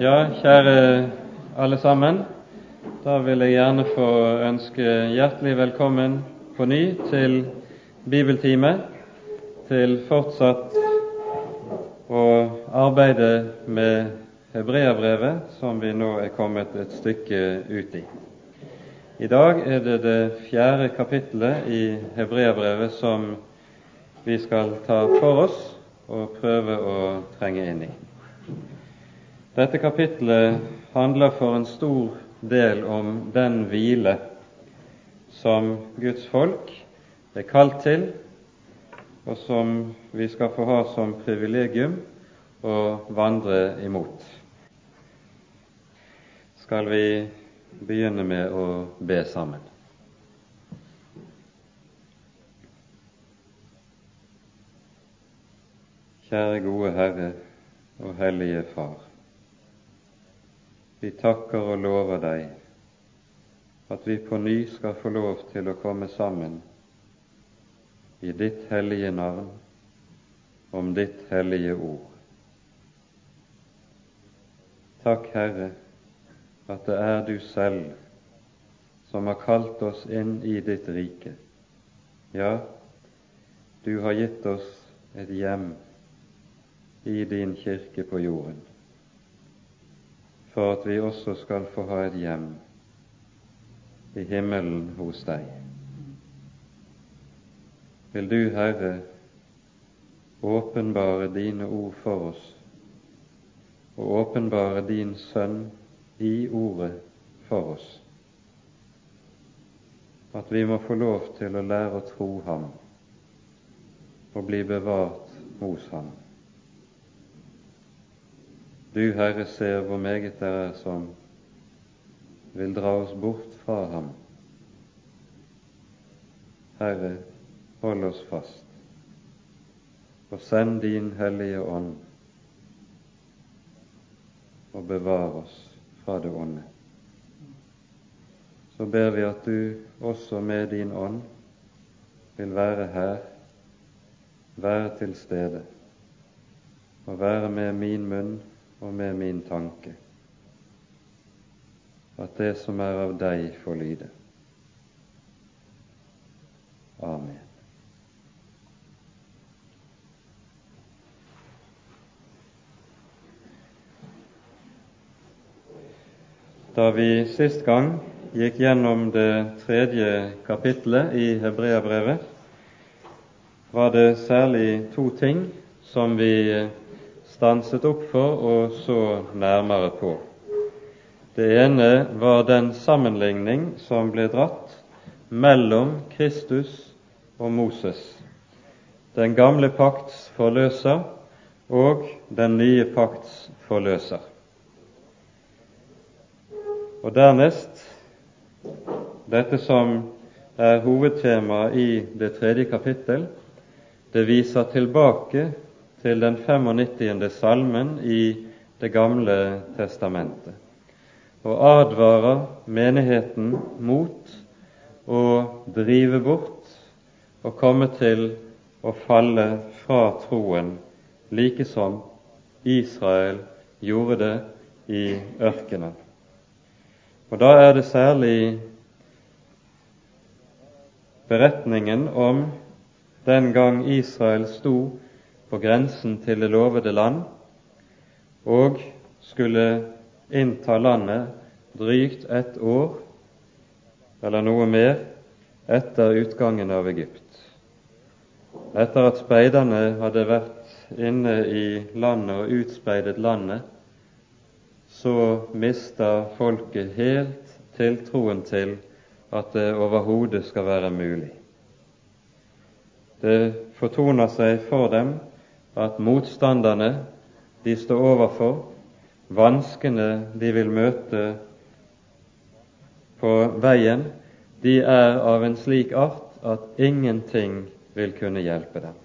Ja, kjære alle sammen. Da vil jeg gjerne få ønske hjertelig velkommen på ny til bibeltime, til fortsatt å arbeide med hebreabrevet, som vi nå er kommet et stykke ut i. I dag er det det fjerde kapittelet i hebreabrevet som vi skal ta for oss og prøve å trenge inn i. Dette kapittelet handler for en stor del om den hvile som Guds folk er kalt til, og som vi skal få ha som privilegium å vandre imot. Skal vi begynne med å be sammen. Kjære gode Herre og Hellige Far. Vi takker og lover deg at vi på ny skal få lov til å komme sammen i ditt hellige navn, om ditt hellige ord. Takk, Herre, at det er du selv som har kalt oss inn i ditt rike. Ja, du har gitt oss et hjem i din kirke på jorden for at vi også skal få ha et hjem i himmelen hos deg. Vil du, Herre, åpenbare dine ord for oss, og åpenbare din Sønn i ordet for oss, at vi må få lov til å lære å tro Ham og bli bevart hos Ham. Du, Herre, ser hvor meget det er som vil dra oss bort fra ham. Herre, hold oss fast, og send din Hellige Ånd og bevar oss fra det onde. Så ber vi at du også med din ånd vil være her, være til stede og være med min munn og med min tanke, at det som er av deg, får lyde. Amen. Da vi sist gang gikk gjennom det tredje kapittelet i Hebreabrevet, var det særlig to ting som vi stanset opp for og så nærmere på. Det ene var den sammenligning som ble dratt mellom Kristus og Moses, den gamle pakts forløser og den nye pakts forløser. Og dernest dette som er hovedtemaet i det tredje kapittel, det viser tilbake til den 95. salmen i Det gamle testamentet og advarer menigheten mot å drive bort og komme til å falle fra troen, like som Israel gjorde det i ørkenen. Og Da er det særlig beretningen om den gang Israel sto på grensen til det lovede land og skulle innta landet drygt ett år eller noe mer etter utgangen av Egypt. Etter at speiderne hadde vært inne i landet og utspeidet landet, så mista folket helt tiltroen til at det overhodet skal være mulig. Det fortoner seg for dem at motstanderne de står overfor, vanskene de vil møte på veien, de er av en slik art at ingenting vil kunne hjelpe dem.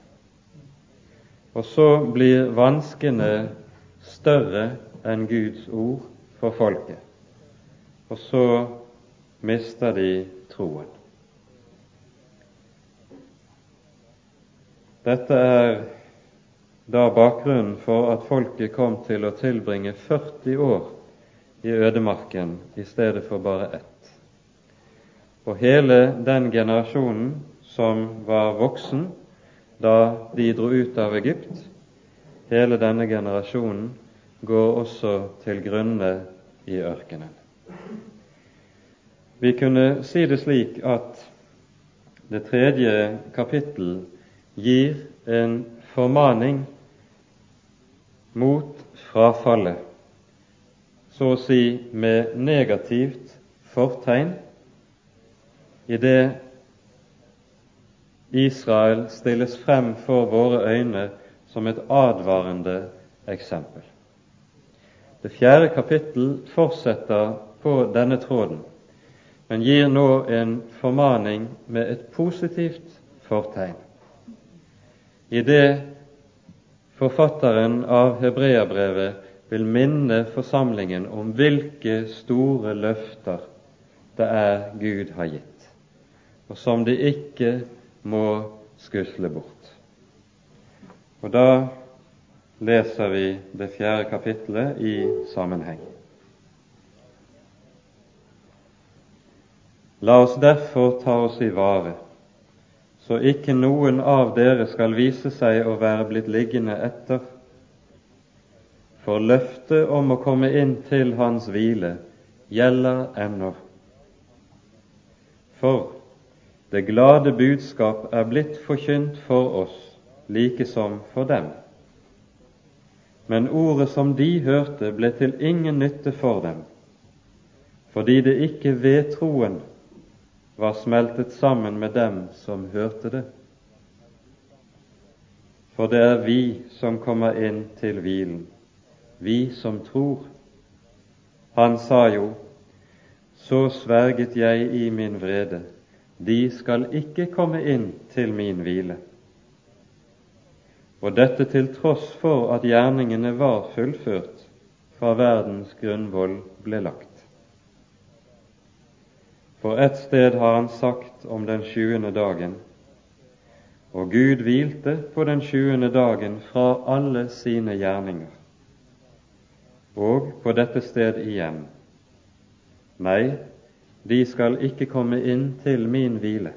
Og så blir vanskene større enn Guds ord for folket, og så mister de troen. Dette er da bakgrunnen for at folket kom til å tilbringe 40 år i ødemarken i stedet for bare ett. Og hele den generasjonen som var voksen da de dro ut av Egypt, hele denne generasjonen går også til grunne i ørkenen. Vi kunne si det slik at det tredje kapittel gir en formaning mot frafallet, så å si med negativt fortegn, i det Israel stilles frem for våre øyne som et advarende eksempel. Det fjerde kapittel fortsetter på denne tråden, men gir nå en formaning med et positivt fortegn. I det forfatteren av Hebreabrevet vil minne forsamlingen om hvilke store løfter det er Gud har gitt, og som de ikke må skusle bort. Og da leser vi det fjerde kapittelet i sammenheng. La oss derfor ta oss i vare, så ikke noen av dere skal vise seg å være blitt liggende etter. For løftet om å komme inn til Hans hvile gjelder ennå. For det glade budskap er blitt forkynt for oss, like som for dem. Men ordet som de hørte, ble til ingen nytte for dem, fordi det ikke ved troen var smeltet sammen med dem som hørte det. For det er vi som kommer inn til hvilen, vi som tror. Han sa jo, så sverget jeg i min vrede, de skal ikke komme inn til min hvile og dette til tross for at gjerningene var fullført fra verdens grunnvoll ble lagt. For ett sted har han sagt om den sjuende dagen, og Gud hvilte på den sjuende dagen fra alle sine gjerninger. Og på dette sted igjen, nei, de skal ikke komme inn til min hvile.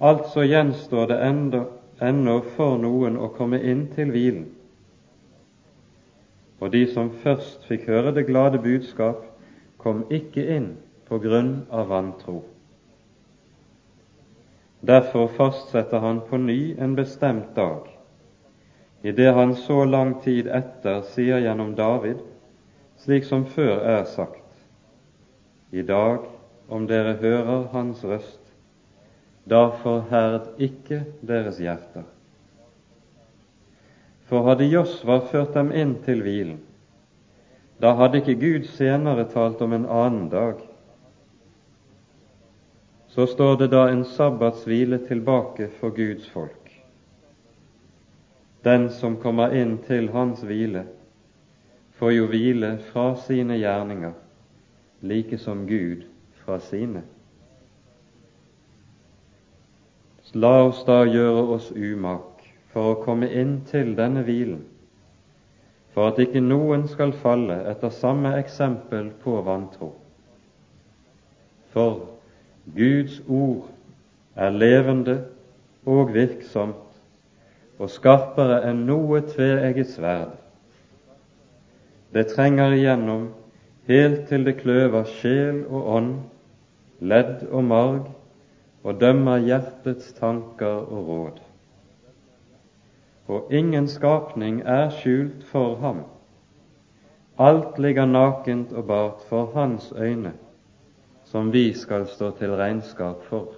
Altså gjenstår det enda ennå for noen å komme inn til hvilen. Og de som først fikk høre det glade budskap, kom ikke inn på grunn av vantro. Derfor fastsetter han på ny en bestemt dag, i det han så lang tid etter sier gjennom David, slik som før er sagt, i dag, om dere hører hans røst, da forherd ikke deres hjerter. For hadde Josva ført dem inn til hvilen, da hadde ikke Gud senere talt om en annen dag. Så står det da en sabbatshvile tilbake for Guds folk. Den som kommer inn til hans hvile, får jo hvile fra sine gjerninger, like som Gud fra sine. La oss da gjøre oss umak for å komme inn til denne hvilen, for at ikke noen skal falle etter samme eksempel på vantro. For Guds ord er levende og virksomt og skarpere enn noe tveegget sverd. Det trenger igjennom helt til det kløver sjel og ånd, ledd og marg, og dømmer hjertets tanker og råd. Og ingen skapning er skjult for ham. Alt ligger nakent og bart for hans øyne, som vi skal stå til regnskap for.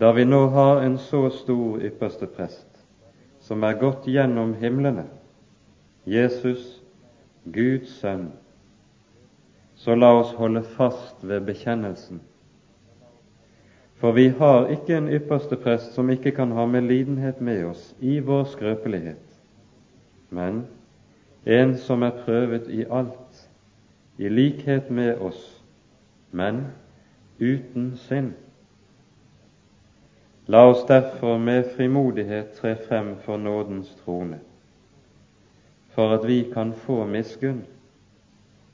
Da vi nå har en så stor ypperste prest, som er gått gjennom himlene, Jesus, Guds sønn, så la oss holde fast ved bekjennelsen. For vi har ikke en ypperste prest som ikke kan ha med lidenhet med oss i vår skrøpelighet, men en som er prøvet i alt, i likhet med oss, men uten synd. La oss derfor med frimodighet tre frem for nådens trone, for at vi kan få miskunn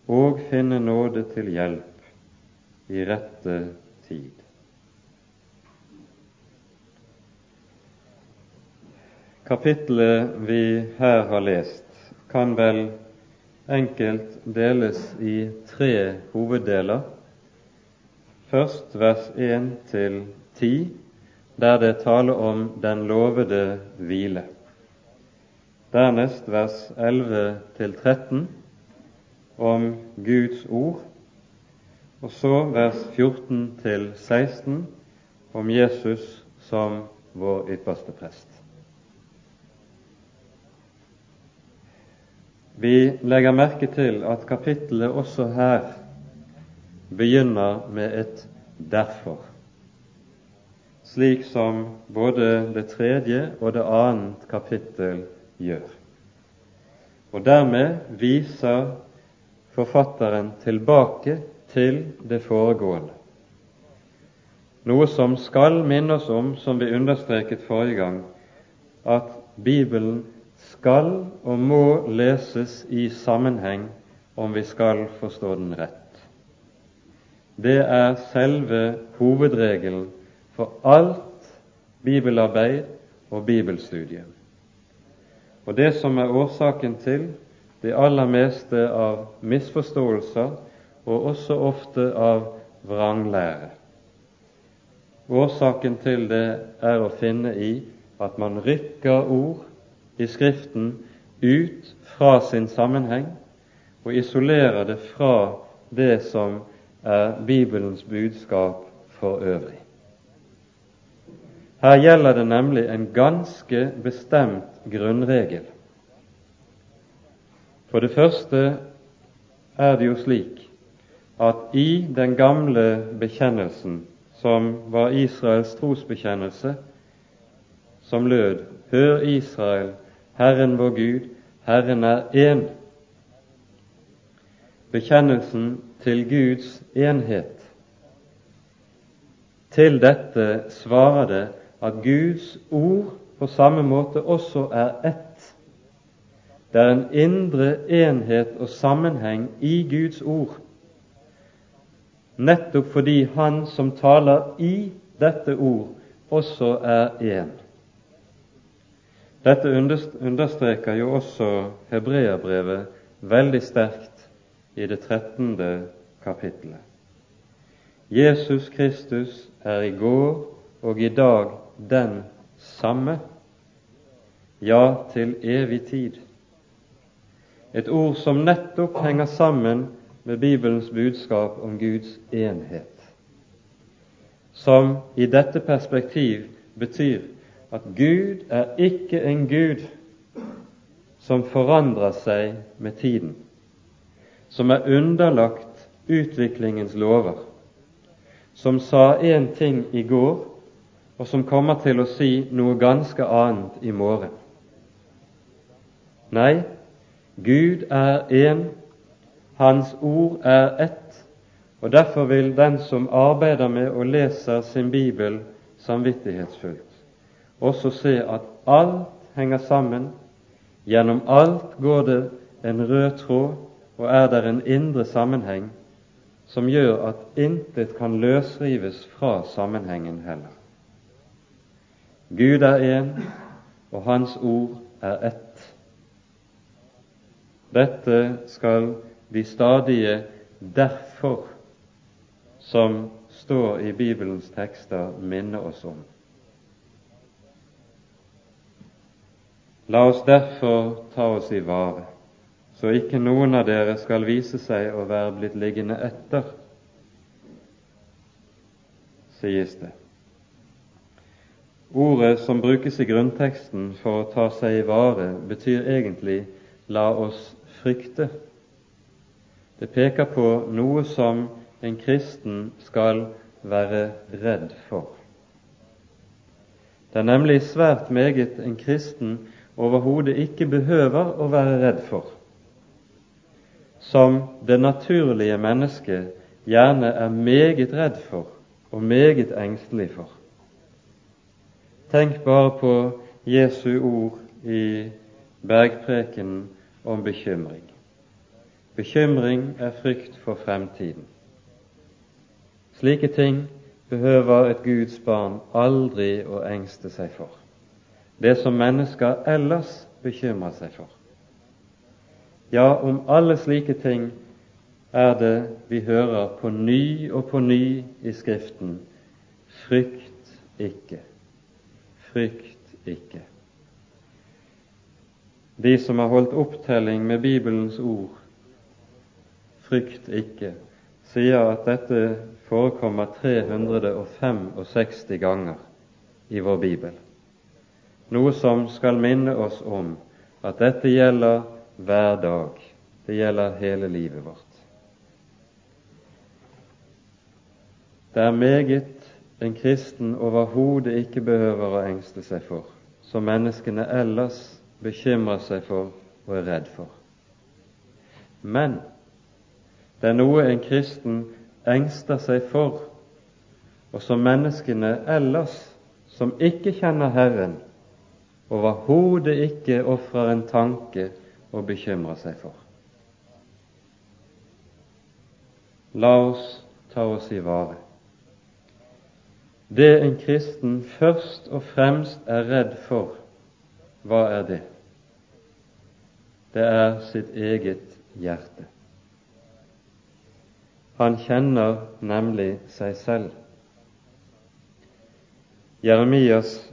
og finne nåde til hjelp i rette tid. Kapittelet vi her har lest, kan vel enkelt deles i tre hoveddeler. Først vers 1 til 10, der det taler om den lovede hvile. Dernest vers 11 til 13 om Guds ord, og så vers 14 til 16 om Jesus som vår ypperste prest. Vi legger merke til at kapittelet også her begynner med et 'derfor', slik som både det tredje og det annet kapittel gjør. Og dermed viser forfatteren tilbake til det foregående. Noe som skal minne oss om, som vi understreket forrige gang, at Bibelen skal og må leses i sammenheng om vi skal forstå den rett. Det er selve hovedregelen for alt bibelarbeid og bibelstudie. Og det som er årsaken til det aller meste av misforståelser og også ofte av vranglære. Årsaken til det er å finne i at man rykker ord i Skriften ut fra sin sammenheng og isolerer det fra det som er Bibelens budskap for øvrig. Her gjelder det nemlig en ganske bestemt grunnregel. For det første er det jo slik at i den gamle bekjennelsen, som var Israels trosbekjennelse, som lød Hør Israel, Herren vår Gud, Herren er én. Bekjennelsen til Guds enhet. Til dette svarer det at Guds ord på samme måte også er ett. Det er en indre enhet og sammenheng i Guds ord, nettopp fordi Han som taler i dette ord, også er én. Dette understreker jo også hebreerbrevet veldig sterkt i det 13. kapittelet. Jesus Kristus er i går og i dag den samme, ja, til evig tid. Et ord som nettopp henger sammen med Bibelens budskap om Guds enhet, som i dette perspektiv betyr at Gud er ikke en Gud som forandrer seg med tiden, som er underlagt utviklingens lover, som sa én ting i går, og som kommer til å si noe ganske annet i morgen. Nei, Gud er én, Hans ord er ett, og derfor vil den som arbeider med og leser sin bibel samvittighetsfullt, også se at alt henger sammen. Gjennom alt går det en rød tråd, og er der en indre sammenheng som gjør at intet kan løsrives fra sammenhengen heller. Gud er én, og Hans ord er ett. Dette skal de stadige 'derfor' som står i Bibelens tekster, minne oss om. La oss derfor ta oss i vare, så ikke noen av dere skal vise seg å være blitt liggende etter, sies det. Ordet som brukes i grunnteksten for å ta seg i vare, betyr egentlig 'la oss frykte'. Det peker på noe som en kristen skal være redd for. Det er nemlig svært meget en kristen overhodet ikke behøver å være redd for, som det naturlige mennesket gjerne er meget redd for og meget engstelig for. Tenk bare på Jesu ord i bergprekenen om bekymring. Bekymring er frykt for fremtiden. Slike ting behøver et Guds barn aldri å engste seg for. Det som mennesker ellers bekymrer seg for. Ja, om alle slike ting er det vi hører på ny og på ny i Skriften frykt ikke, frykt ikke. De som har holdt opptelling med Bibelens ord, frykt ikke, sier at dette forekommer 365 ganger i vår bibel, noe som skal minne oss om at dette gjelder hver dag, det gjelder hele livet vårt. Det er meget en kristen overhodet ikke behøver å engste seg for, som menneskene ellers bekymrer seg for og er redd for. Men det er noe en kristen engster seg for, og som menneskene ellers, som ikke kjenner Herren, overhodet ikke ofrer en tanke og bekymrer seg for. La oss ta oss i vare. Det en kristen først og fremst er redd for, hva er det? Det er sitt eget hjerte. Han kjenner nemlig seg selv. Jeremias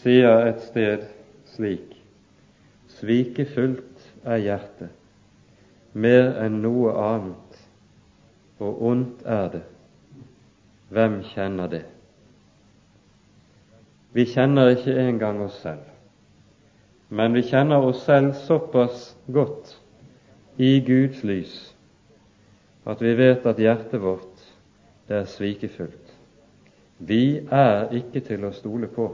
sier et sted slik Svikefullt er hjertet, mer enn noe annet, og ondt er det. Hvem kjenner det? Vi kjenner ikke engang oss selv, men vi kjenner oss selv såpass godt i Guds lys at vi vet at hjertet vårt det er svikefullt. Vi er ikke til å stole på.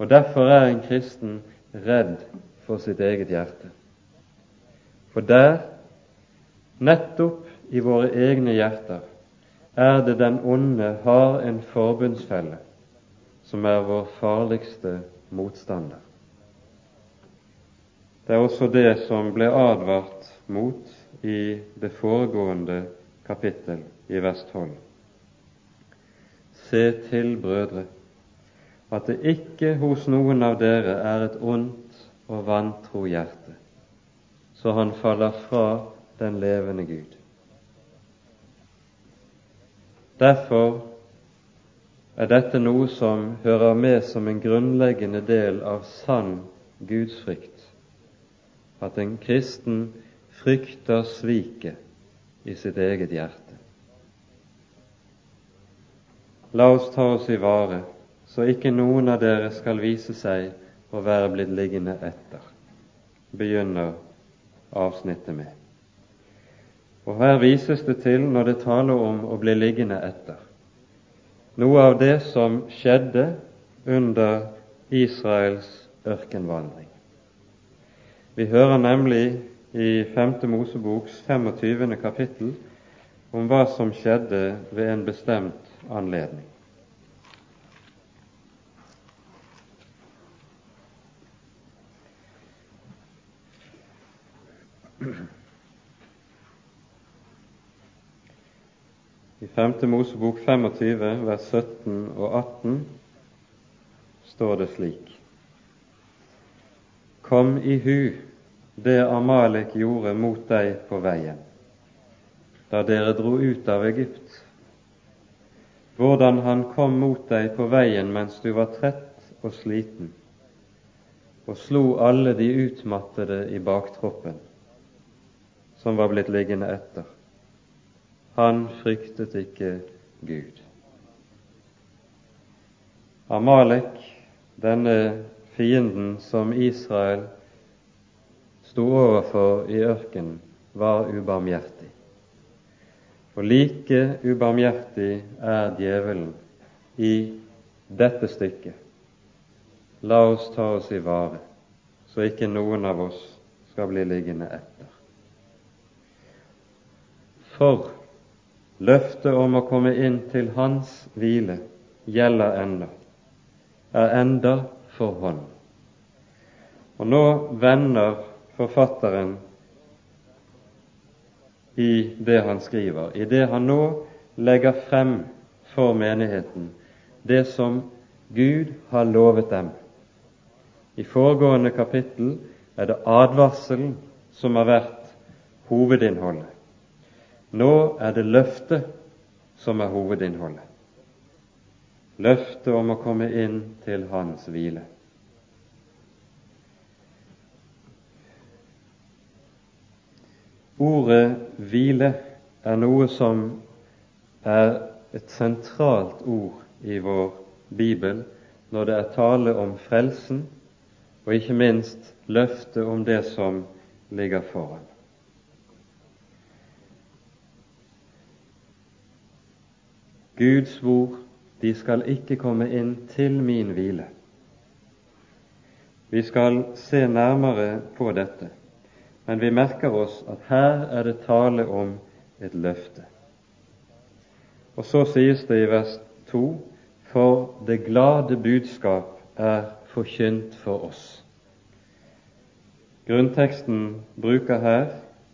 Og Derfor er en kristen redd for sitt eget hjerte. For der, nettopp i våre egne hjerter, er det den onde har en forbundsfelle som er vår farligste motstander. Det er også det som ble advart mot i det foregående kapittel i 12. Se til, brødre, at det ikke hos noen av dere er et ondt og vantro hjerte, så han faller fra den levende Gud. Derfor er dette noe som hører med som en grunnleggende del av sann gudsfrykt, at en kristen frykter sviket i sitt eget hjerte. La oss ta oss i vare, så ikke noen av dere skal vise seg å være blitt liggende etter, begynner avsnittet med. Og her vises det til, når det taler om å bli liggende etter, noe av det som skjedde under Israels ørkenvandring. Vi hører nemlig i 5. Moseboks 25. kapittel om hva som skjedde ved en bestemt anledning. 5. Mosebok 25, vers 17 og 18 står det slik Kom i hu det Amalek gjorde mot deg på veien, da dere dro ut av Egypt, hvordan han kom mot deg på veien mens du var trett og sliten, og slo alle de utmattede i baktroppen, som var blitt liggende etter han fryktet ikke Gud. Amalek, denne fienden som Israel sto overfor i ørkenen, var ubarmhjertig. Og like ubarmhjertig er djevelen i dette stykket. La oss ta oss i vare, så ikke noen av oss skal bli liggende etter. For Løftet om å komme inn til Hans hvile gjelder ennå, er enda for hånd. Og nå vender forfatteren i det han skriver, i det han nå legger frem for menigheten, det som Gud har lovet dem. I foregående kapittel er det advarselen som har vært hovedinnholdet. Nå er det løftet som er hovedinnholdet. Løftet om å komme inn til Hans hvile. Ordet hvile er noe som er et sentralt ord i vår bibel når det er tale om frelsen, og ikke minst løftet om det som ligger foran. Guds ord, de skal ikke komme inn til min hvile. Vi skal se nærmere på dette. Men vi merker oss at her er det tale om et løfte. Og så sies det i vers 2 for det glade budskap er forkynt for oss. Grunnteksten bruker her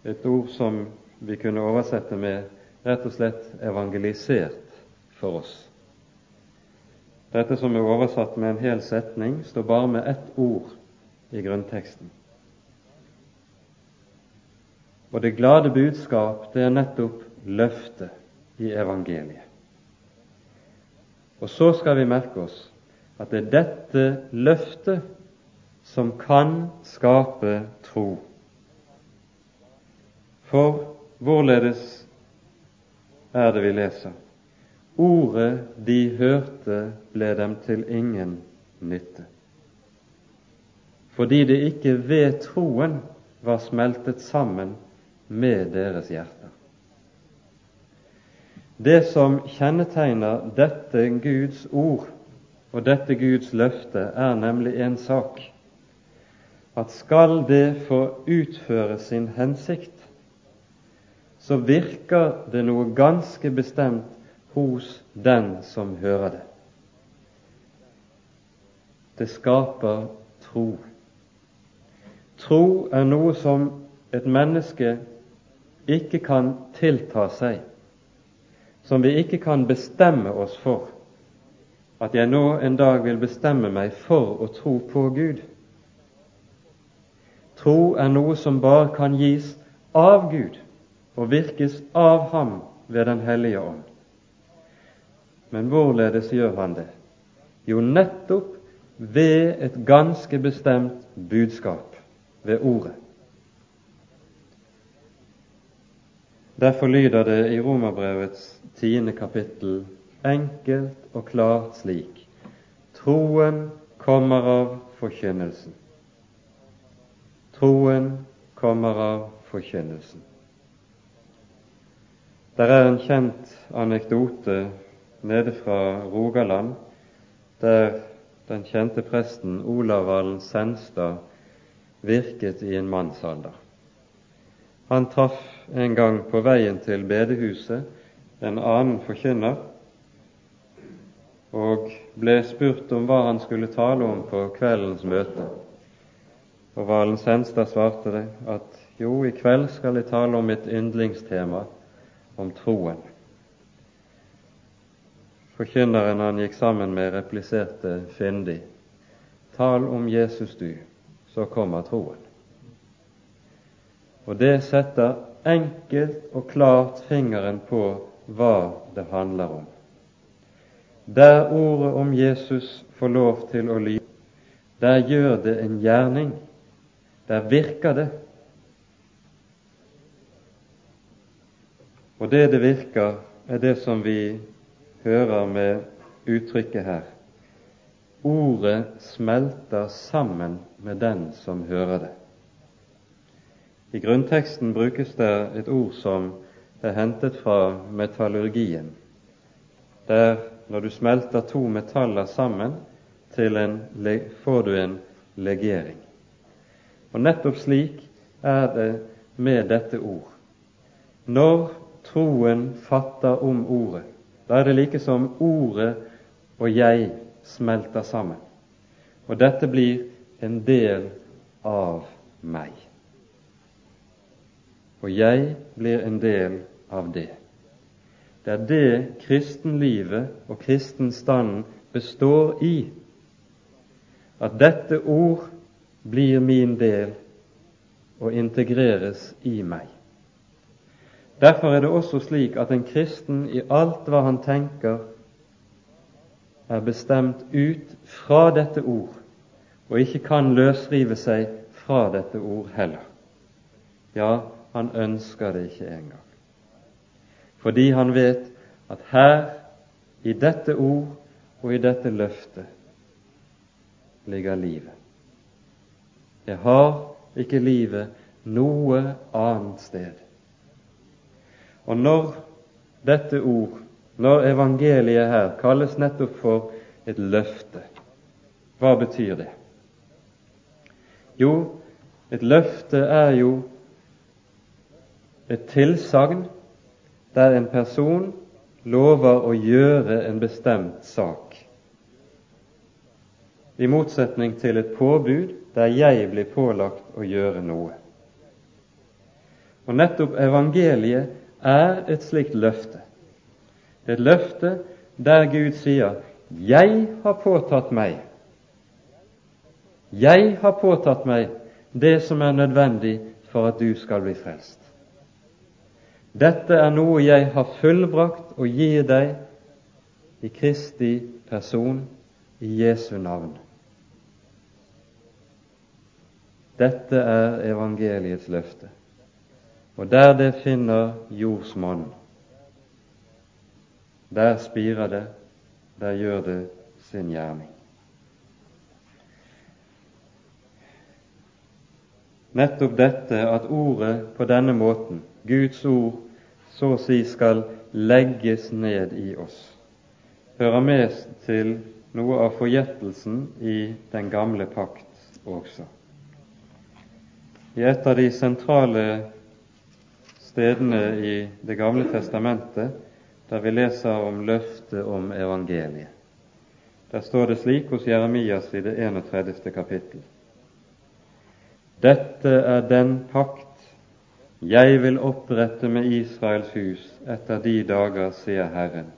et ord som vi kunne oversette med rett og slett 'evangelisert' for oss. Dette som er oversatt med en hel setning, står bare med ett ord i grunnteksten. Og det glade budskap, det er nettopp løftet i evangeliet. Og så skal vi merke oss at det er dette løftet som kan skape tro. For hvorledes er det vi leser? Ordet de hørte, ble dem til ingen nytte. Fordi det ikke ved troen var smeltet sammen med deres hjerter. Det som kjennetegner dette Guds ord og dette Guds løfte, er nemlig en sak at skal det få utføre sin hensikt, så virker det noe ganske bestemt hos den som hører det. Det skaper tro. Tro er noe som et menneske ikke kan tilta seg, som vi ikke kan bestemme oss for, at jeg nå en dag vil bestemme meg for å tro på Gud. Tro er noe som bare kan gis av Gud og virkes av Ham ved Den hellige ånd. Men hvorledes gjør han det? Jo, nettopp ved et ganske bestemt budskap, ved Ordet. Derfor lyder det i Romerbrevets tiende kapittel enkelt og klart slik Troen kommer av forkynnelsen. Troen kommer av forkynnelsen. Der er en kjent anekdote nede fra Rogaland, der den kjente presten Olav Valen Senstad virket i en mannsalder. Han traff en gang på veien til bedehuset en annen forkynner og ble spurt om hva han skulle tale om på kveldens møte. Og Valen Senstad svarte det at jo, i kveld skal jeg tale om mitt yndlingstema, om troen. Forkynneren han gikk sammen med, repliserte fyndig Tal om Jesus du, så kommer troen. Og det setter enkelt og klart fingeren på hva det handler om. Der ordet om Jesus får lov til å lyde, der gjør det en gjerning. Der virker det. Og det det virker, er det som vi hører med uttrykket her. Ordet smelter sammen med den som hører det. I grunnteksten brukes det et ord som er hentet fra metallurgien, der når du smelter to metaller sammen, en, får du en legering. Og nettopp slik er det med dette ord. Når troen fatter om ordet, da er det like som ordet og jeg smelter sammen. Og dette blir en del av meg. Og jeg blir en del av det. Det er det kristenlivet og kristenstanden består i. At dette ord blir min del og integreres i meg. Derfor er det også slik at en kristen i alt hva han tenker, er bestemt ut fra dette ord, og ikke kan løsrive seg fra dette ord heller. Ja, han ønsker det ikke engang. Fordi han vet at her, i dette ord og i dette løftet, ligger livet. Jeg har ikke livet noe annet sted. Og når dette ord, når evangeliet her, kalles nettopp for et løfte, hva betyr det? Jo, et løfte er jo et tilsagn der en person lover å gjøre en bestemt sak, i motsetning til et påbud der jeg blir pålagt å gjøre noe. Og nettopp evangeliet er et slikt løfte. Det er et løfte der Gud sier 'Jeg har påtatt meg' Jeg har påtatt meg det som er nødvendig for at du skal bli frelst. Dette er noe jeg har fullbrakt og gir deg i Kristi person, i Jesu navn. Dette er evangeliets løfte. Og der det finner jordsmonn, der spirer det, der gjør det sin gjerning. Nettopp dette at ordet på denne måten, Guds ord, så å si skal legges ned i oss, hører med til noe av forgjettelsen i den gamle pakt også. I et av de sentrale stedene i Det gamle testamentet der vi leser om løftet om evangeliet. Der står det slik hos Jeremias i det 31. kapittel. Dette er den pakt jeg vil opprette med Israels hus etter de dager, sier Herren.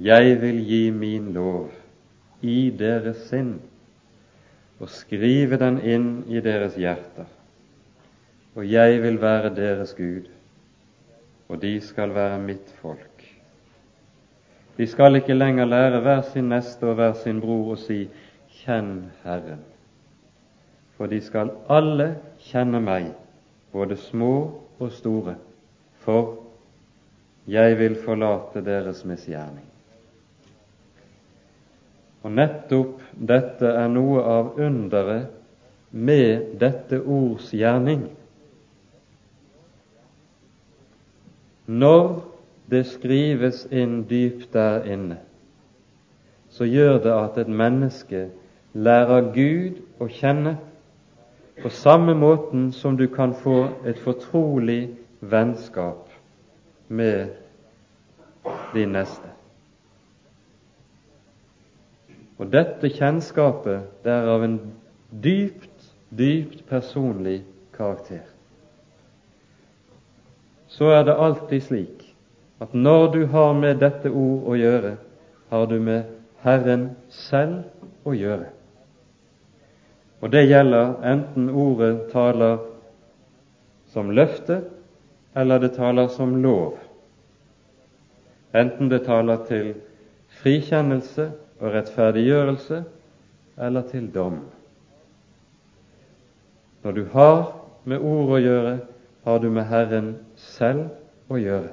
Jeg vil gi min lov i deres sinn og skrive den inn i deres hjerter og jeg vil være deres Gud, og de skal være mitt folk. De skal ikke lenger lære hver sin neste og hver sin bror å si Kjenn Herren, for de skal alle kjenne meg, både små og store, for jeg vil forlate deres misgjerning. Og nettopp dette er noe av underet med dette ords gjerning. Når det skrives inn dypt der inne, så gjør det at et menneske lærer Gud å kjenne på samme måten som du kan få et fortrolig vennskap med din neste. Og dette kjennskapet det er av en dypt, dypt personlig karakter så er det alltid slik at når du har med dette ord å gjøre, har du med Herren selv å gjøre. Og det gjelder enten ordet taler som løfte, eller det taler som lov. Enten det taler til frikjennelse og rettferdiggjørelse, eller til dom. Når du har med ord å gjøre, har du med Herren selv å gjøre.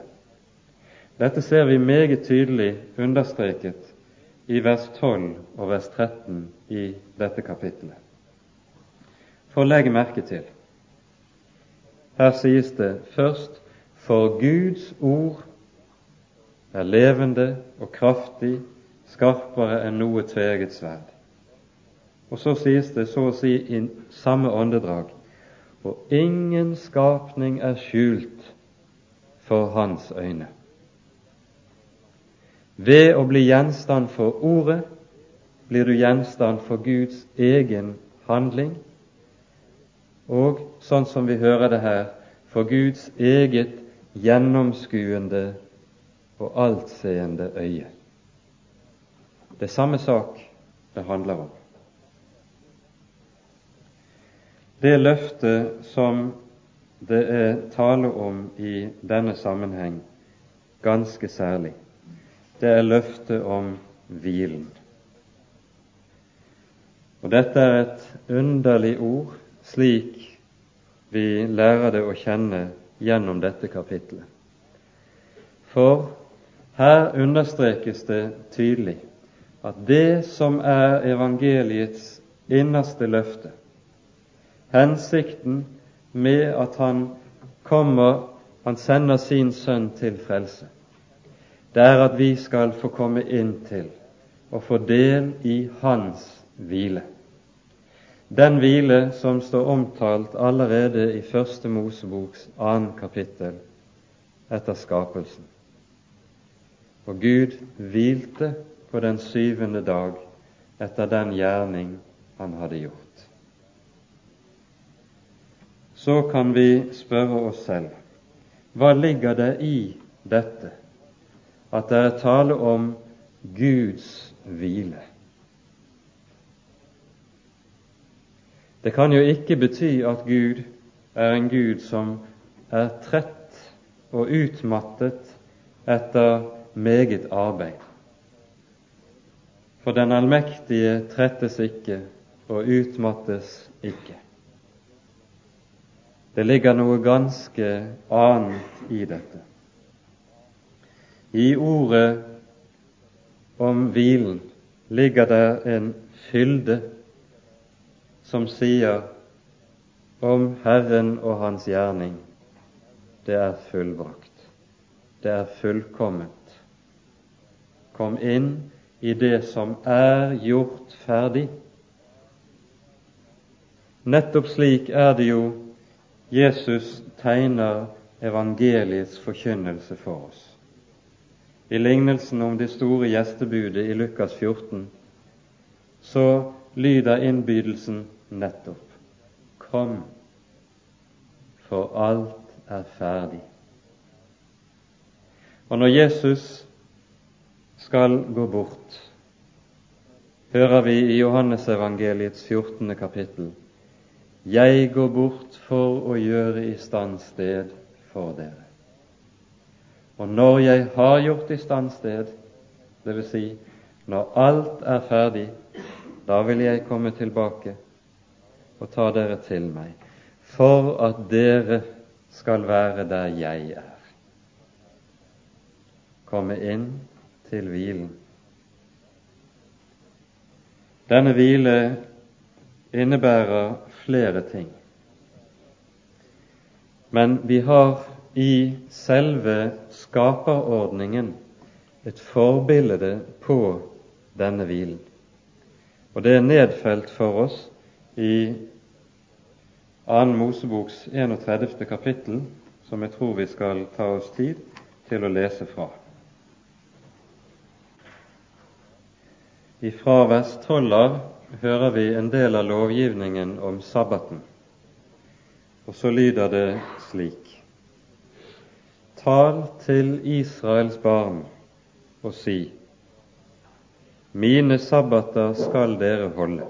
Dette ser vi meget tydelig understreket i vers 12 og vers 13 i dette kapittelet. For legg merke til her sies det først for Guds ord er levende og kraftig, skarpere enn noe tveegget sverd. Og så sies det så å si i samme åndedrag og ingen skapning er skjult for hans øyne. Ved å bli gjenstand for Ordet blir du gjenstand for Guds egen handling, og sånn som vi hører det her, for Guds eget gjennomskuende og altseende øye. Det er samme sak det handler om. Det løftet som det er tale om i denne sammenheng, ganske særlig, det er løftet om hvilen. Og Dette er et underlig ord, slik vi lærer det å kjenne gjennom dette kapittelet. For her understrekes det tydelig at det som er evangeliets innerste løfte, hensikten med at han kommer, han sender sin sønn til frelse, det er at vi skal få komme inn til og få del i hans hvile. Den hvile som står omtalt allerede i Første Moseboks annen kapittel etter skapelsen. Og Gud hvilte på den syvende dag etter den gjerning han hadde gjort så kan vi spørre oss selv hva ligger det i dette at det er tale om Guds hvile? Det kan jo ikke bety at Gud er en Gud som er trett og utmattet etter meget arbeid. For den allmektige trettes ikke og utmattes ikke. Det ligger noe ganske annet i dette. I ordet om hvilen ligger det en fylde som sier om Herren og Hans gjerning det er fullbrakt, det er fullkomment. Kom inn i det som er gjort ferdig. Nettopp slik er det jo Jesus tegner evangeliets forkynnelse for oss. I lignelsen om det store gjestebudet i Lukas 14 så lyder innbydelsen nettopp Kom, for alt er ferdig. Og når Jesus skal gå bort, hører vi i Johannesevangeliets 14. kapittel jeg går bort for å gjøre i stand sted for dere. Og når jeg har gjort i stand sted, dvs. Si, når alt er ferdig, da vil jeg komme tilbake og ta dere til meg, for at dere skal være der jeg er. Komme inn til hvilen. Denne hvile innebærer flere ting. Men vi har i selve skaperordningen et forbilde på denne hvilen. Og det er nedfelt for oss i 2. Moseboks 31. kapittel, som jeg tror vi skal ta oss tid til å lese fra. I fra vers 12 av hører vi en del av lovgivningen om sabbaten, og så lyder det slik. Tal til Israels barn og si Mine sabbater skal dere holde,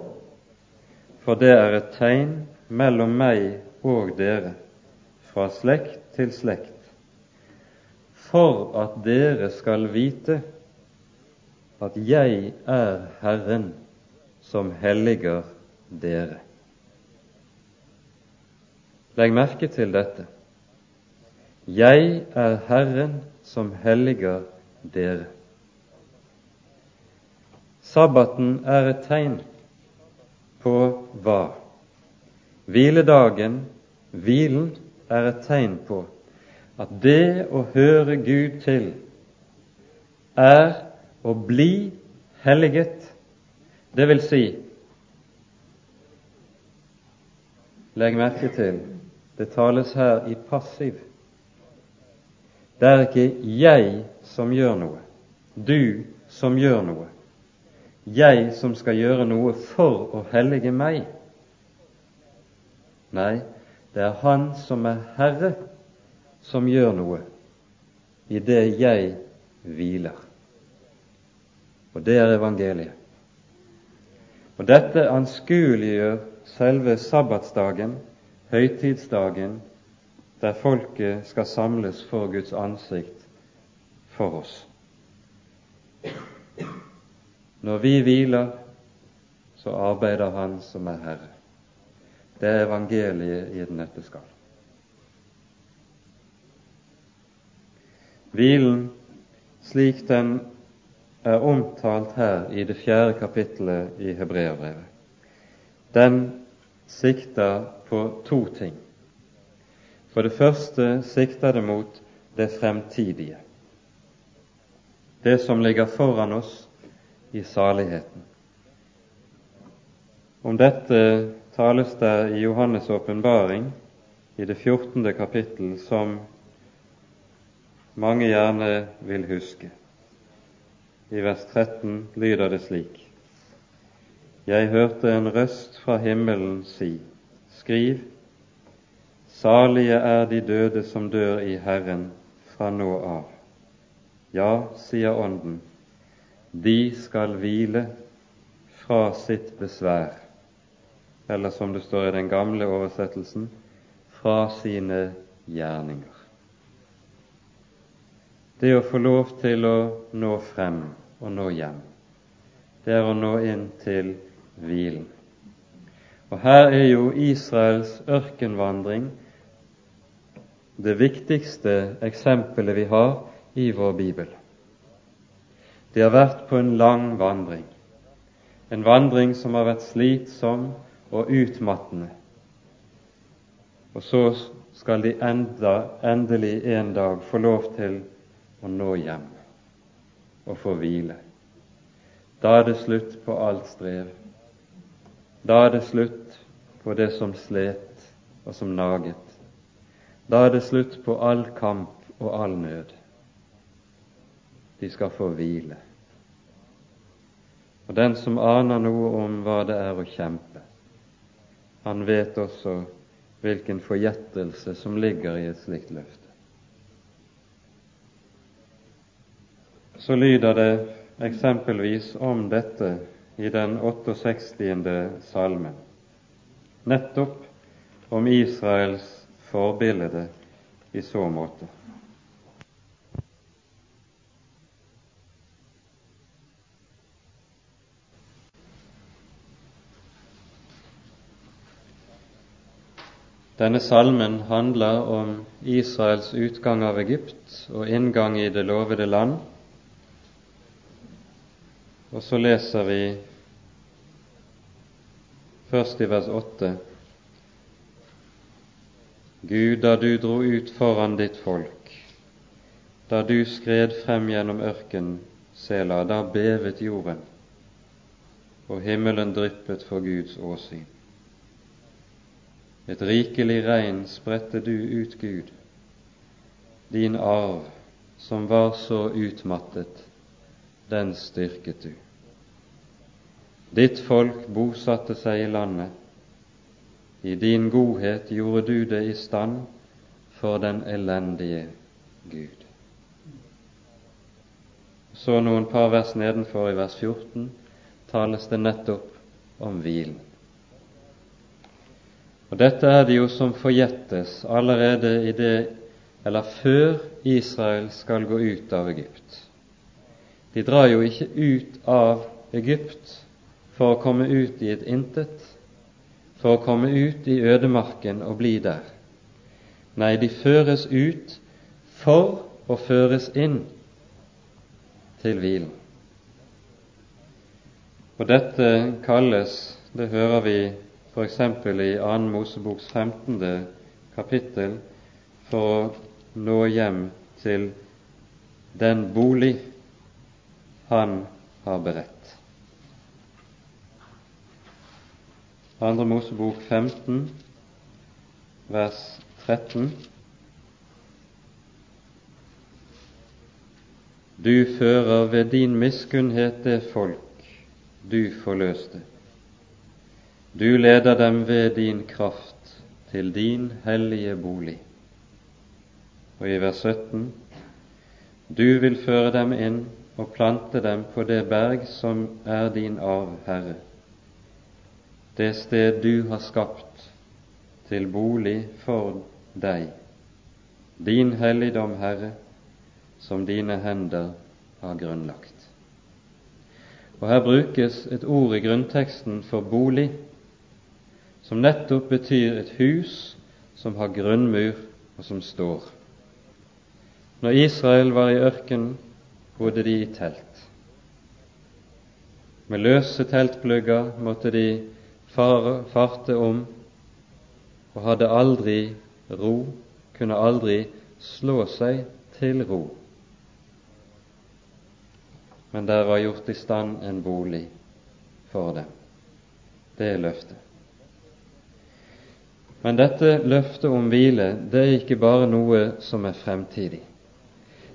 for det er et tegn mellom meg og dere, fra slekt til slekt, for at dere skal vite at jeg er Herren som helliger dere. Legg merke til dette. Jeg er Herren som helliger dere. Sabbaten er et tegn på hva? Hviledagen, hvilen, er et tegn på at det å høre Gud til er å bli helliget det vil si Legg merke til det tales her i passiv. Det er ikke jeg som gjør noe. du som gjør noe, jeg som skal gjøre noe for å hellige meg. Nei, det er Han som er Herre, som gjør noe i det jeg hviler. Og det er evangeliet. Og dette anskueliggjør selve sabbatsdagen, høytidsdagen, der folket skal samles for Guds ansikt for oss. Når vi hviler, så arbeider Han som er Herre. Det er evangeliet i et nøtteskall. Hvilen, slik den er omtalt her i det fjerde kapittelet i Hebreabrevet, den sikter på to ting. For det første sikter det mot det fremtidige, det som ligger foran oss i saligheten. Om dette tales det i Johannes' åpenbaring i det 14. kapittel, som mange gjerne vil huske. I vers 13 lyder det slik.: Jeg hørte en røst fra himmelen si:" Skriv, salige er de døde som dør i Herren fra nå av. Ja, sier Ånden, de skal hvile fra sitt besvær, eller som det står i den gamle oversettelsen, fra sine gjerninger det å få lov til å nå frem og nå hjem, det er å nå inn til hvilen. Og her er jo Israels ørkenvandring det viktigste eksempelet vi har i vår bibel. De har vært på en lang vandring, en vandring som har vært slitsom og utmattende. Og så skal de enda, endelig en dag få lov til å nå hjem og få hvile. Da er det slutt på alt strev. Da er det slutt på det som slet og som naget. Da er det slutt på all kamp og all nød. De skal få hvile. Og den som aner noe om hva det er å kjempe, han vet også hvilken forgjettelse som ligger i et slikt løfte. Så lyder det eksempelvis om dette i den 68. salmen, nettopp om Israels forbilde i så måte. Denne salmen handler om Israels utgang av Egypt og inngang i det lovede land, og så leser vi først i vers 8 Gud, da du dro ut foran ditt folk, da du skred frem gjennom ørkenen, Sela, da bevet jorden, og himmelen dryppet for Guds åsyn. Et rikelig regn spredte du ut, Gud, din arv som var så utmattet, den styrket du. Ditt folk bosatte seg i landet. I din godhet gjorde du det i stand for den elendige Gud. Så noen par vers nedenfor, i vers 14, tales det nettopp om hvilen. Og Dette er det jo som forgjettes allerede i det, eller før Israel skal gå ut av Egypt. De drar jo ikke ut av Egypt for å komme ut i et intet, for å komme ut i ødemarken og bli der. Nei, de føres ut for å føres inn til hvilen. Og dette kalles, det hører vi f.eks. i 2. Moseboks 15. kapittel, for å nå hjem til den bolig han har beredt. Andre Mosebok 15, vers 13. Du fører ved din miskunnhet det folk du forløste. Du leder dem ved din kraft til din hellige bolig. Og i vers 17.: Du vil føre dem inn og plante dem på det berg som er din arv, Herre, det sted du har skapt til bolig for deg, din helligdom, Herre, som dine hender har grunnlagt. Og Her brukes et ord i grunnteksten for bolig, som nettopp betyr et hus som har grunnmur og som står. Når Israel var i ørkenen, bodde de i telt. Med løse teltplugger måtte de farte om og hadde aldri ro, kunne aldri slå seg til ro. Men der var gjort i stand en bolig for dem. Det er løftet. Men dette løftet om hvile, det er ikke bare noe som er fremtidig.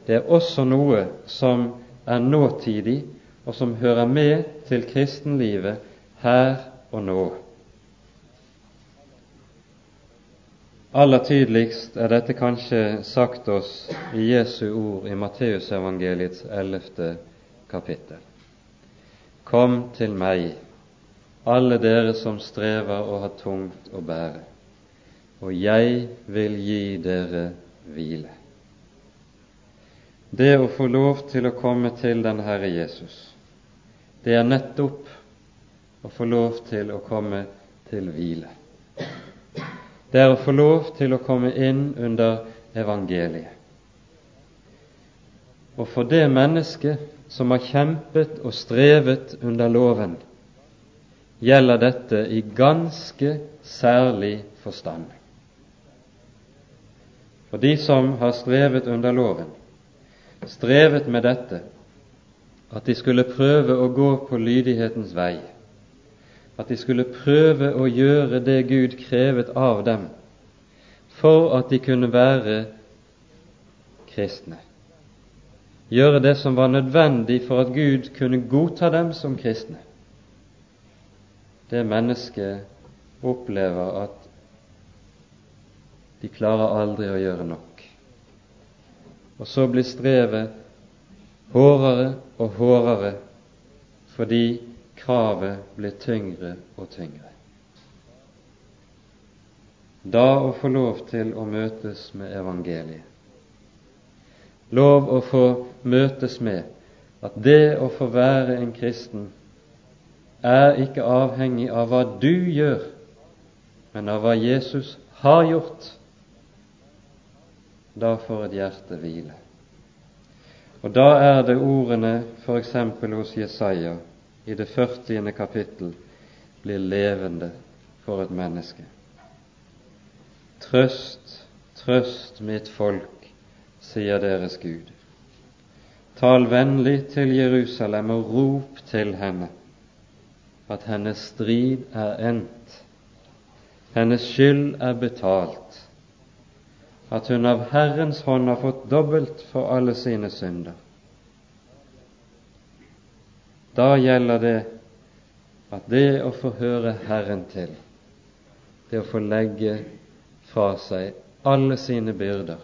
Det er også noe som er nåtidig, og som hører med til kristenlivet her og nå. Aller tydeligst er dette kanskje sagt oss i Jesu ord i Matteusevangeliets ellevte kapittel. Kom til meg, alle dere som strever og har tungt å bære, og jeg vil gi dere hvile det å få lov til å komme til den Herre Jesus, det er nettopp å få lov til å komme til hvile. Det er å få lov til å komme inn under evangeliet. Og for det mennesket som har kjempet og strevet under loven, gjelder dette i ganske særlig forstand. For de som har strevet under loven, strevet med dette, at de skulle prøve å gå på lydighetens vei, at de skulle prøve å gjøre det Gud krevet av dem, for at de kunne være kristne. Gjøre det som var nødvendig for at Gud kunne godta dem som kristne. Det mennesket opplever at de klarer aldri å gjøre nok. Og så blir strevet hårdere og hårdere fordi kravet blir tyngre og tyngre. Da å få lov til å møtes med evangeliet. Lov å få møtes med at det å få være en kristen er ikke avhengig av hva du gjør, men av hva Jesus har gjort da får et hjerte hvile. Og da er det ordene f.eks. hos Jesaja i det 40. kapittel blir levende for et menneske. Trøst, trøst mitt folk, sier deres Gud. Tal vennlig til Jerusalem og rop til henne at hennes strid er endt, hennes skyld er betalt at hun av Herrens hånd har fått dobbelt for alle sine synder. Da gjelder det at det å få høre Herren til, det å få legge fra seg alle sine byrder,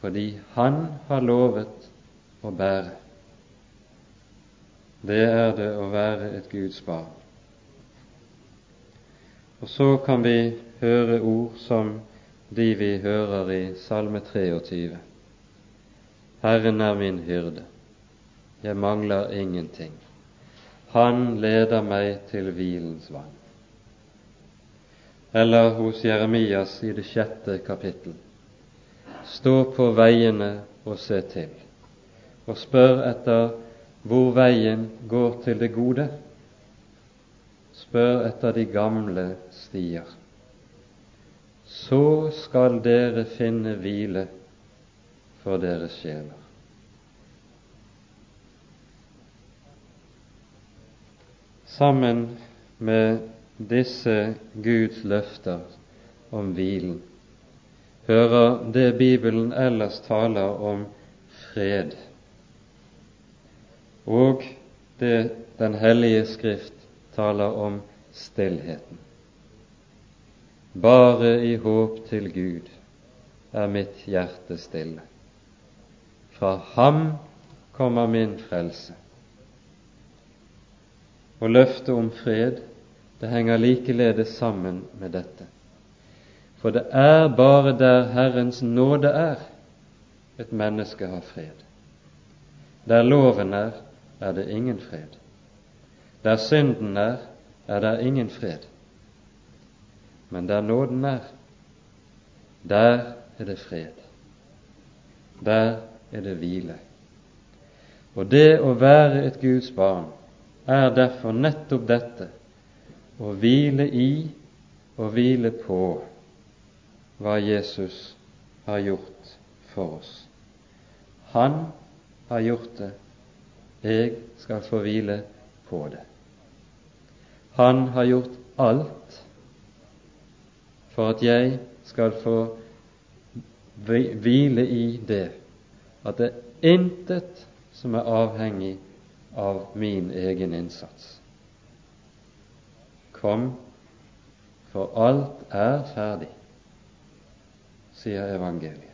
fordi Han har lovet å bære. Det er det å være et Guds barn. Og så kan vi høre ord som de vi hører i Salme 23. Herren er min hyrde, jeg mangler ingenting. Han leder meg til hvilens vann. Eller hos Jeremias i det sjette kapittel. Stå på veiene og se til, og spør etter hvor veien går til det gode. Spør etter de gamle stier så skal dere finne hvile for deres sjeler. Sammen med disse Guds løfter om hvilen hører det Bibelen ellers taler om fred og det Den hellige Skrift taler om stillheten. Bare i håp til Gud er mitt hjerte stille. Fra Ham kommer min frelse. Og løftet om fred, det henger likeledes sammen med dette. For det er bare der Herrens nåde er, et menneske har fred. Der loven er, er det ingen fred. Der synden er, er det ingen fred. Men der nåden er, der er det fred. Der er det hvile. Og det å være et Guds barn er derfor nettopp dette å hvile i og hvile på hva Jesus har gjort for oss. Han har gjort det, jeg skal få hvile på det. Han har gjort alt for at jeg skal få hvile i det, at det er intet som er avhengig av min egen innsats. Kom, for alt er ferdig, sier evangeliet.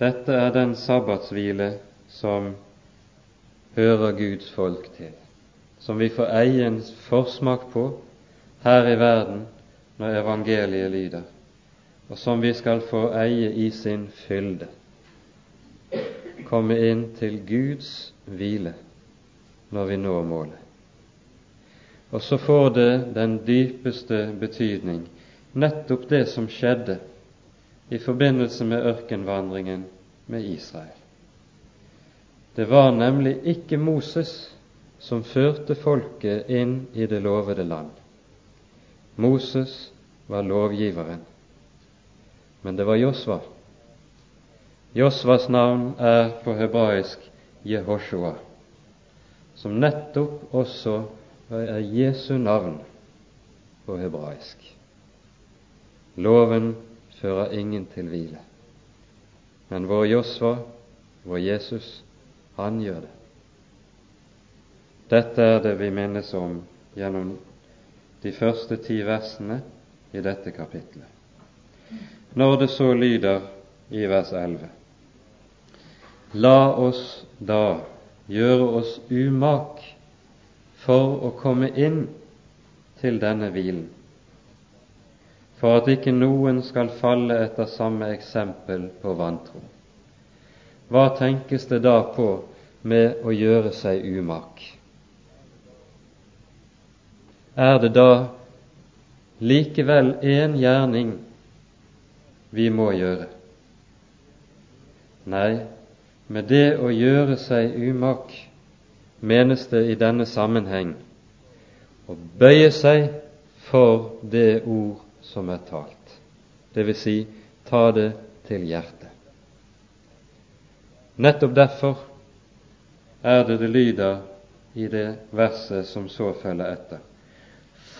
Dette er den sabbatshvile som hører Guds folk til, som vi får eie en forsmak på her i verden når evangeliet lyder, og som vi skal få eie i sin fylde komme inn til Guds hvile når vi når målet. Og så får det den dypeste betydning, nettopp det som skjedde i forbindelse med ørkenvandringen med Israel. Det var nemlig ikke Moses som førte folket inn i det lovede land. Moses var lovgiveren, men det var Josva Josvas navn er på hebraisk Jehoshua, som nettopp også er Jesu navn på hebraisk. Loven fører ingen til hvile, men vår Josva, vår Jesus, han gjør det. Dette er det vi minnes om gjennom de første ti versene i dette kapitlet. Når det så lyder i vers 11 La oss da gjøre oss umak for å komme inn til denne hvilen, for at ikke noen skal falle etter samme eksempel på vantro. Hva tenkes det da på med å gjøre seg umak? Er det da likevel én gjerning vi må gjøre? Nei, med det å gjøre seg umak menes det i denne sammenheng å bøye seg for det ord som er talt, dvs. Si, ta det til hjertet. Nettopp derfor er det det lyder i det verset som så følger etter.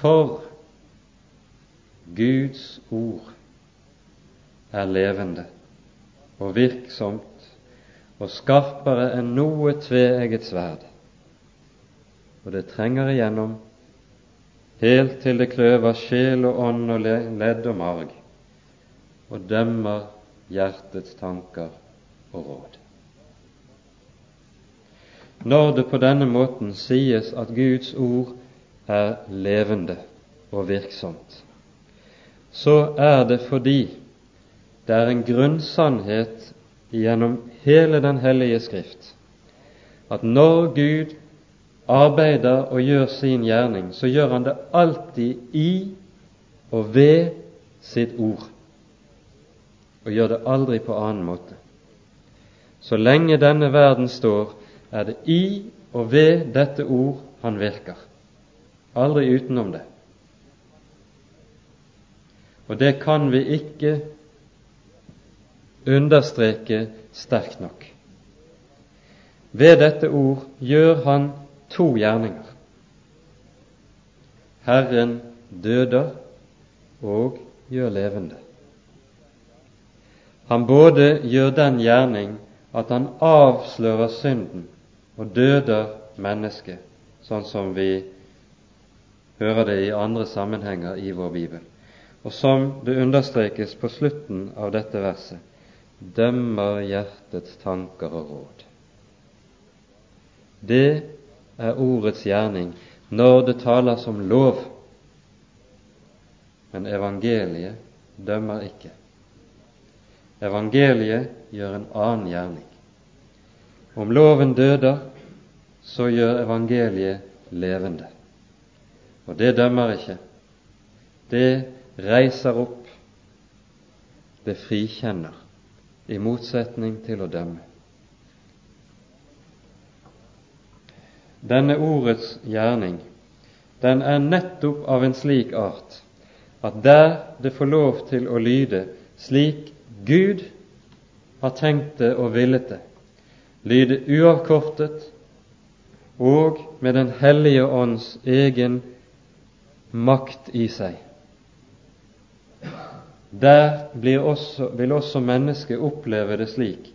For Guds ord er levende og virksomt og skarpere enn noe tveegget sverd, og det trenger igjennom helt til det kløver sjel og ånd og ledd og marg, og dømmer hjertets tanker og råd. Når det på denne måten sies at Guds ord er levende og virksomt, så er det fordi det er en grunnsannhet gjennom hele Den hellige Skrift at når Gud arbeider og gjør sin gjerning, så gjør han det alltid i og ved sitt ord, og gjør det aldri på annen måte. Så lenge denne verden står, er det i og ved dette ord han virker, aldri utenom det. Og det kan vi ikke understreke sterkt nok. Ved dette ord gjør han to gjerninger. Herren døder og gjør levende. Han både gjør den gjerning at han avslører synden og døder mennesket, sånn som vi hører det i andre sammenhenger i vår bibel. Og som det understrekes på slutten av dette verset, dømmer hjertets tanker og råd. Det er ordets gjerning når det taler som lov, men evangeliet dømmer ikke. Evangeliet gjør en annen gjerning. Om loven døder, så gjør evangeliet levende. Og det dømmer ikke. Det reiser opp. Det frikjenner, i motsetning til å dømme. Denne ordets gjerning, den er nettopp av en slik art at der det får lov til å lyde slik Gud har tenkt det og villet det, lyde uavkortet og med Den hellige ånds egen makt i seg. Der også, vil også mennesket oppleve det slik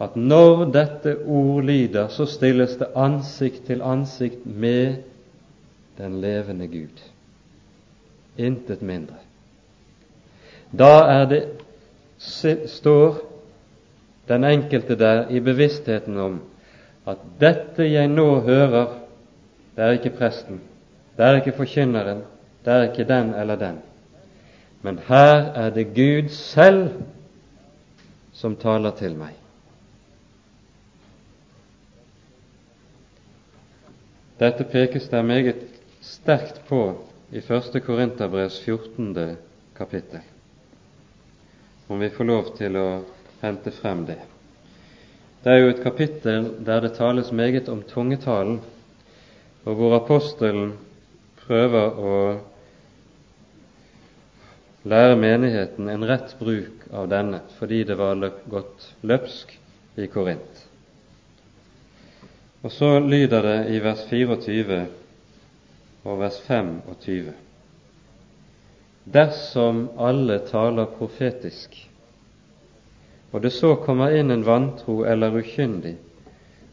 at når dette ord lyder, så stilles det ansikt til ansikt med den levende Gud. Intet mindre. Da er det, står den enkelte der i bevisstheten om at dette jeg nå hører, det er ikke presten, det er ikke forkynneren, det er ikke den eller den. Men her er det Gud selv som taler til meg. Dette pekes det meget sterkt på i 1. Korinterbrevs 14. kapittel, om vi får lov til å hente frem det. Det er jo et kapittel der det tales meget om tungetalen, og hvor apostelen prøver å lære menigheten en rett bruk av denne, fordi det var gått løpsk i Korint. Og så lyder det i vers 24 og vers 25. Dersom alle taler profetisk, og det så kommer inn en vantro eller ukyndig,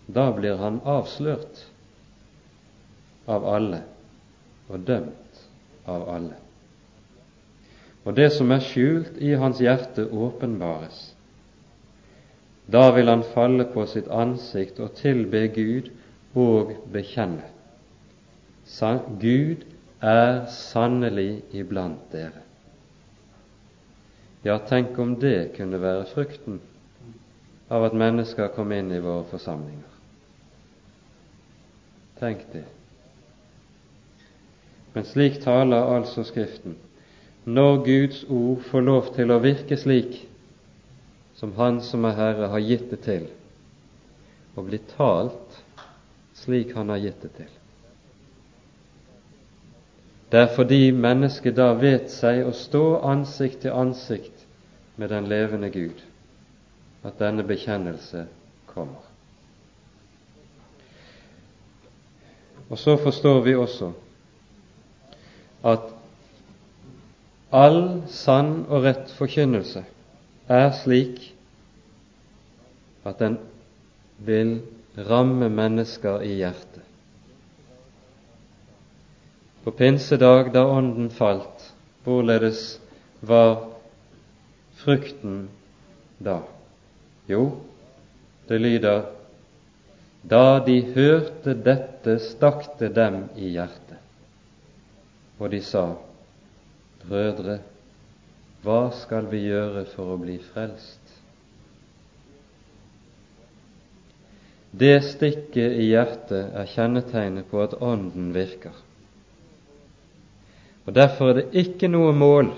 da blir han avslørt av alle og dømt av alle. Og det som er skjult i hans hjerte, åpenbares. Da vil han falle på sitt ansikt og tilbe Gud og bekjenne. Gud er sannelig iblant dere. Ja, tenk om det kunne være frukten av at mennesker kom inn i våre forsamlinger. Tenk det. Men slik taler altså Skriften. Når Guds ord får lov til å virke slik som Han som er Herre, har gitt det til, og bli talt slik Han har gitt det til. Det er fordi mennesket da vet seg å stå ansikt til ansikt med den levende Gud at denne bekjennelse kommer. Og så forstår vi også at all sann og rett forkynnelse er slik at den vil ramme mennesker i hjertet. På pinsedag, da Ånden falt, hvorledes var frukten da? Jo, det lyder da de hørte dette, stakk det dem i hjertet, og de sa, Brødre, hva skal vi gjøre for å bli frelst? Det stikket i hjertet er kjennetegnet på at Ånden virker. Og Derfor er det ikke noe mål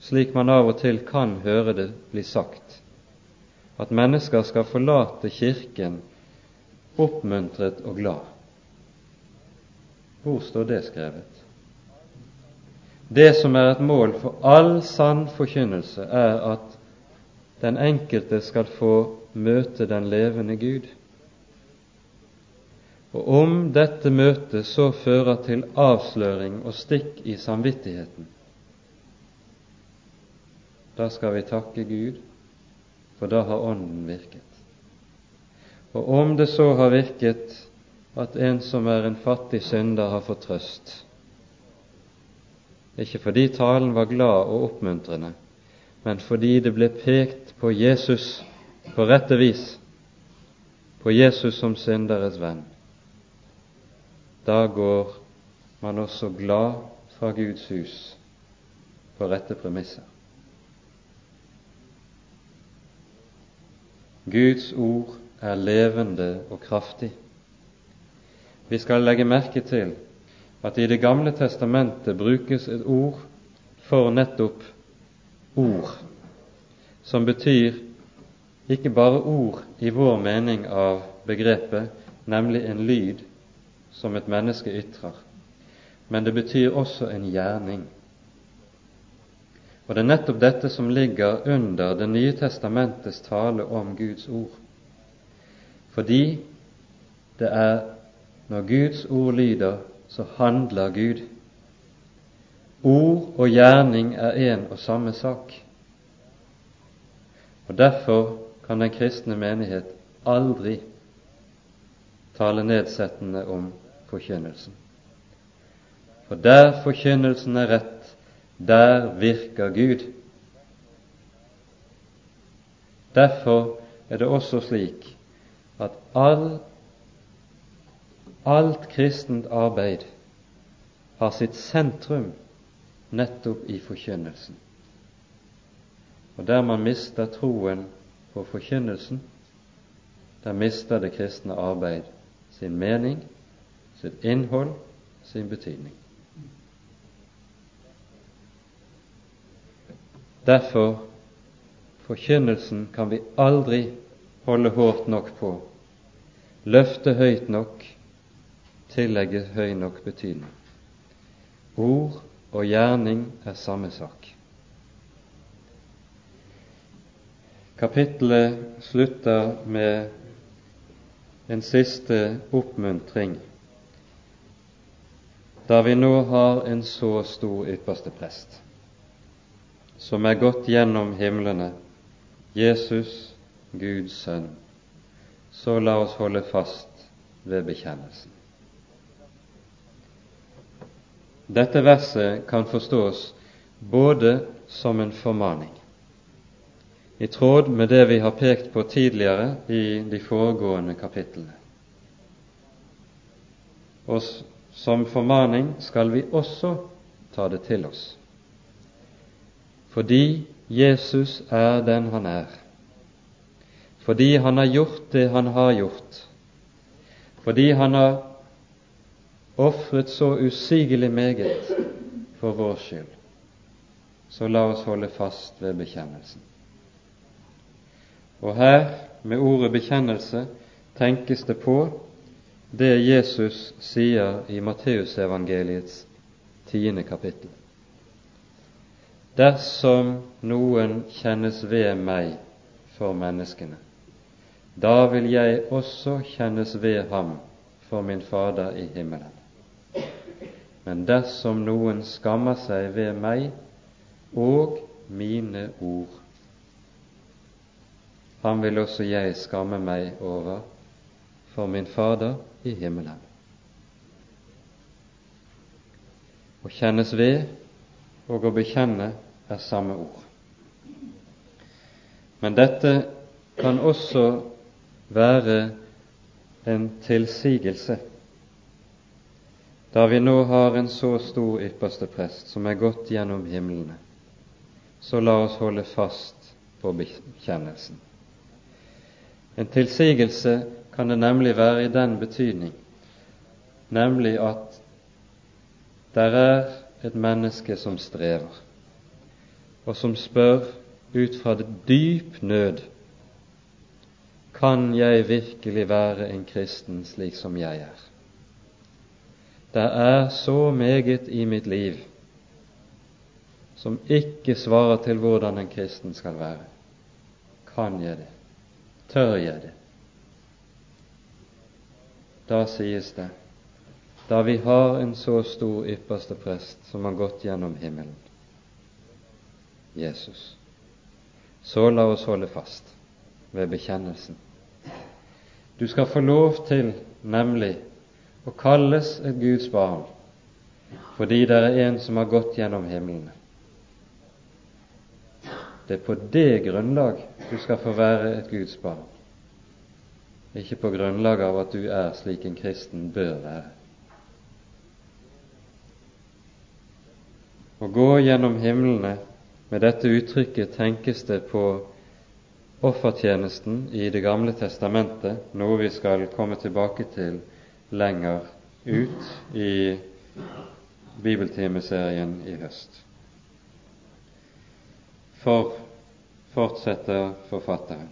slik man av og til kan høre det bli sagt, at mennesker skal forlate Kirken oppmuntret og glad. Hvor står det skrevet? Det som er et mål for all sann forkynnelse, er at den enkelte skal få møte den levende Gud. Og om dette møtet så fører til avsløring og stikk i samvittigheten, da skal vi takke Gud, for da har Ånden virket. Og om det så har virket at en som er en fattig synder, har fått trøst, ikke fordi talen var glad og oppmuntrende, men fordi det ble pekt på Jesus på rette vis, på Jesus som synderes venn, da går man også glad fra Guds hus på rette premisser. Guds ord er levende og kraftig. Vi skal legge merke til at i Det gamle testamentet brukes et ord for nettopp ord, som betyr ikke bare ord i vår mening av begrepet, nemlig en lyd som et menneske ytrer, men det betyr også en gjerning. Og det er nettopp dette som ligger under Det nye testamentets tale om Guds ord. Fordi det er når Guds ord lyder, så handler Gud. Ord og gjerning er én og samme sak. Og Derfor kan den kristne menighet aldri tale nedsettende om forkynnelsen. For der forkynnelsen er rett, der virker Gud. Derfor er det også slik at all, alt kristent arbeid har sitt sentrum nettopp i forkynnelsen. Og der man mister troen på forkynnelsen, der mister det kristne arbeid sin mening, sitt innhold, sin betydning. Derfor forkynnelsen kan vi aldri holde hårdt nok på, løfte høyt nok, tillegge høy nok betydning. Ord og gjerning er samme sak. Kapittelet slutter med en siste oppmuntring, da vi nå har en så stor ypperste prest som er gått gjennom himlene, Jesus, Guds sønn, så la oss holde fast ved bekjennelsen. Dette verset kan forstås både som en formaning, i tråd med det vi har pekt på tidligere i de foregående kapitlene. Og som formaning skal vi også ta det til oss. Fordi Jesus er den han er, fordi han har gjort det han har gjort, fordi han har ofret så usigelig meget for vår skyld, så la oss holde fast ved bekjennelsen. Og her, med ordet bekjennelse, tenkes det på det Jesus sier i Matteusevangeliets tiende kapittel. Dersom noen kjennes ved meg for menneskene, da vil jeg også kjennes ved ham for min Fader i himmelen. Men dersom noen skammer seg ved meg og mine ord, han vil også jeg skamme meg over for min Fader i himmelen. Å kjennes ved og å bekjenne er samme ord. Men dette kan også være en tilsigelse. Da vi nå har en så stor ypperste prest som er gått gjennom himlene, så la oss holde fast på bekjennelsen. En tilsigelse kan det nemlig være i den betydning, nemlig at der er et menneske som strever og som spør ut fra det dyp nød kan jeg virkelig være en kristen slik som jeg er? Det er så meget i mitt liv som ikke svarer til hvordan en kristen skal være. Kan jeg det? Tør jeg det? Da sies det, da vi har en så stor ypperste prest som har gått gjennom himmelen, Jesus. Så la oss holde fast ved bekjennelsen. Du skal få lov til, nemlig, å kalles et Guds barn fordi det er en som har gått gjennom himmelen. Det er på det grunnlag du skal få være et Guds barn, ikke på grunnlag av at du er slik en kristen bør være. Å gå gjennom himlene med dette uttrykket tenkes det på offertjenesten i Det gamle testamentet, noe vi skal komme tilbake til lenger ut i bibeltimeserien i høst. For, fortsetter forfatteren,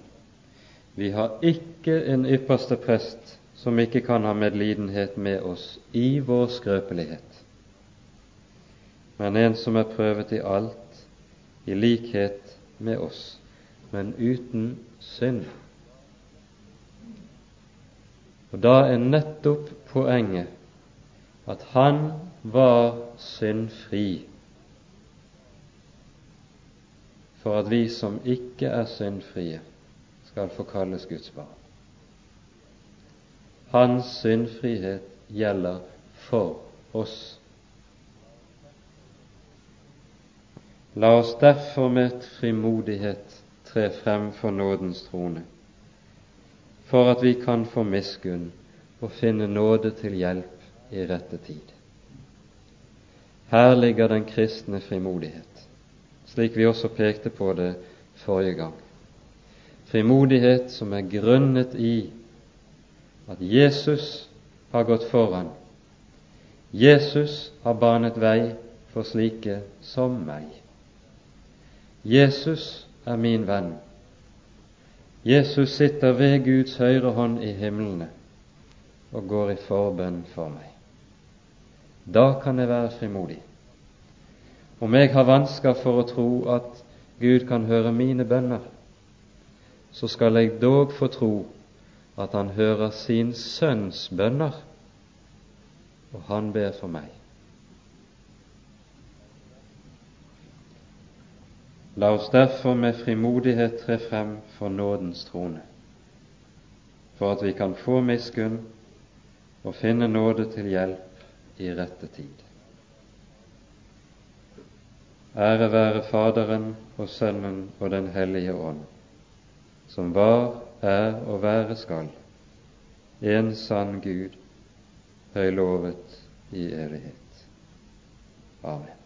vi har ikke en ypperste prest som ikke kan ha medlidenhet med oss i vår skrøpelighet, men en som er prøvet i alt, i likhet med oss, men uten synd. Og Da er nettopp poenget at han var syndfri, for at vi som ikke er syndfrie, skal få kalles Guds barn. Hans syndfrihet gjelder for oss. La oss derfor med frimodighet tre frem for nådens trone, for at vi kan få miskunn og finne nåde til hjelp i rette tid. Her ligger den kristne frimodighet, slik vi også pekte på det forrige gang. Frimodighet som er grunnet i at Jesus har gått foran. Jesus har banet vei for slike som meg. Jesus er min venn. Jesus sitter ved Guds høyre hånd i himlene og går i forbønn for meg. Da kan jeg være frimodig. Om jeg har vansker for å tro at Gud kan høre mine bønner, så skal jeg dog få tro at Han hører sin sønns bønner, og han ber for meg. La oss derfor med frimodighet tre frem for nådens trone, for at vi kan få miskunn og finne nåde til hjelp i rette tid. Ære være Faderen og Sønnen og Den hellige ånd, som var, er og være skal, en sann Gud, høylovet i evighet. Amen.